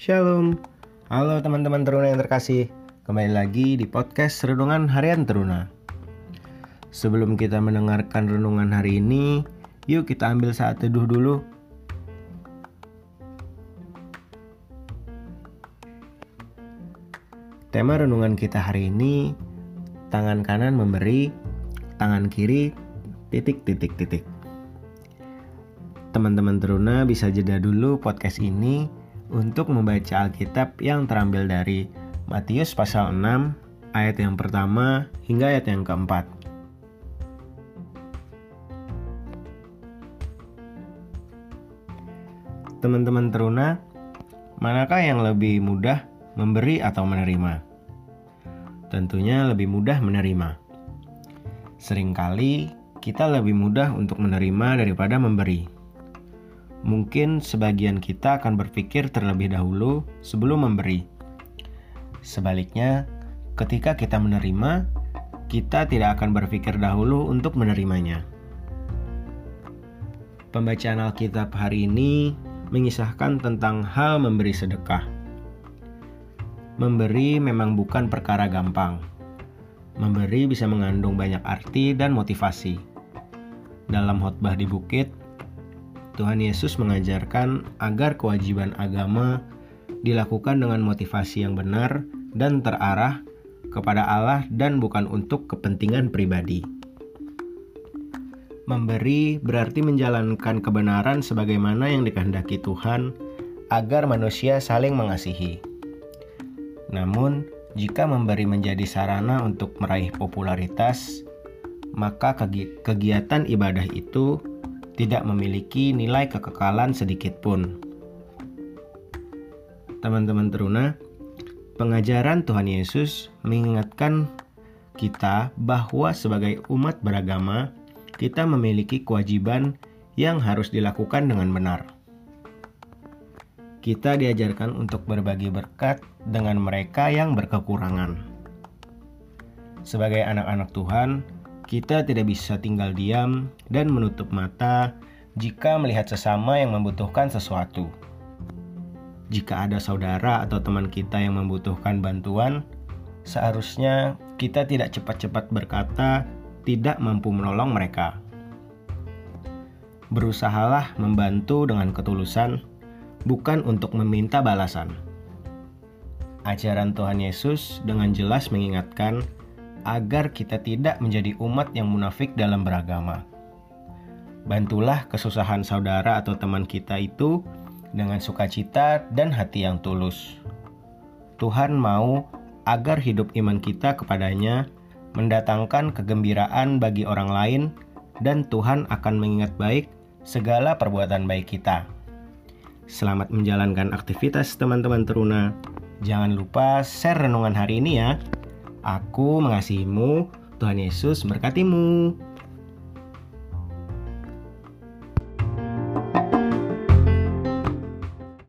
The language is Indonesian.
Shalom. Halo teman-teman Teruna yang terkasih. Kembali lagi di podcast Renungan Harian Teruna. Sebelum kita mendengarkan renungan hari ini, yuk kita ambil saat teduh dulu. Tema renungan kita hari ini, tangan kanan memberi, tangan kiri titik titik titik. Teman-teman Teruna bisa jeda dulu podcast ini untuk membaca Alkitab yang terambil dari Matius pasal 6 ayat yang pertama hingga ayat yang keempat. Teman-teman teruna, manakah yang lebih mudah memberi atau menerima? Tentunya lebih mudah menerima. Seringkali kita lebih mudah untuk menerima daripada memberi. Mungkin sebagian kita akan berpikir terlebih dahulu sebelum memberi. Sebaliknya, ketika kita menerima, kita tidak akan berpikir dahulu untuk menerimanya. Pembacaan Alkitab hari ini mengisahkan tentang hal memberi sedekah. Memberi memang bukan perkara gampang. Memberi bisa mengandung banyak arti dan motivasi. Dalam khotbah di bukit, Tuhan Yesus mengajarkan agar kewajiban agama dilakukan dengan motivasi yang benar dan terarah kepada Allah dan bukan untuk kepentingan pribadi. Memberi berarti menjalankan kebenaran sebagaimana yang dikehendaki Tuhan agar manusia saling mengasihi. Namun, jika memberi menjadi sarana untuk meraih popularitas, maka kegiatan ibadah itu tidak memiliki nilai kekekalan sedikit pun. Teman-teman teruna, pengajaran Tuhan Yesus mengingatkan kita bahwa sebagai umat beragama, kita memiliki kewajiban yang harus dilakukan dengan benar. Kita diajarkan untuk berbagi berkat dengan mereka yang berkekurangan. Sebagai anak-anak Tuhan, kita tidak bisa tinggal diam dan menutup mata jika melihat sesama yang membutuhkan sesuatu. Jika ada saudara atau teman kita yang membutuhkan bantuan, seharusnya kita tidak cepat-cepat berkata tidak mampu menolong mereka. Berusahalah membantu dengan ketulusan, bukan untuk meminta balasan. Ajaran Tuhan Yesus dengan jelas mengingatkan agar kita tidak menjadi umat yang munafik dalam beragama. Bantulah kesusahan saudara atau teman kita itu dengan sukacita dan hati yang tulus. Tuhan mau agar hidup iman kita kepadanya mendatangkan kegembiraan bagi orang lain dan Tuhan akan mengingat baik segala perbuatan baik kita. Selamat menjalankan aktivitas teman-teman teruna. Jangan lupa share renungan hari ini ya. Aku mengasihimu, Tuhan Yesus memberkatimu.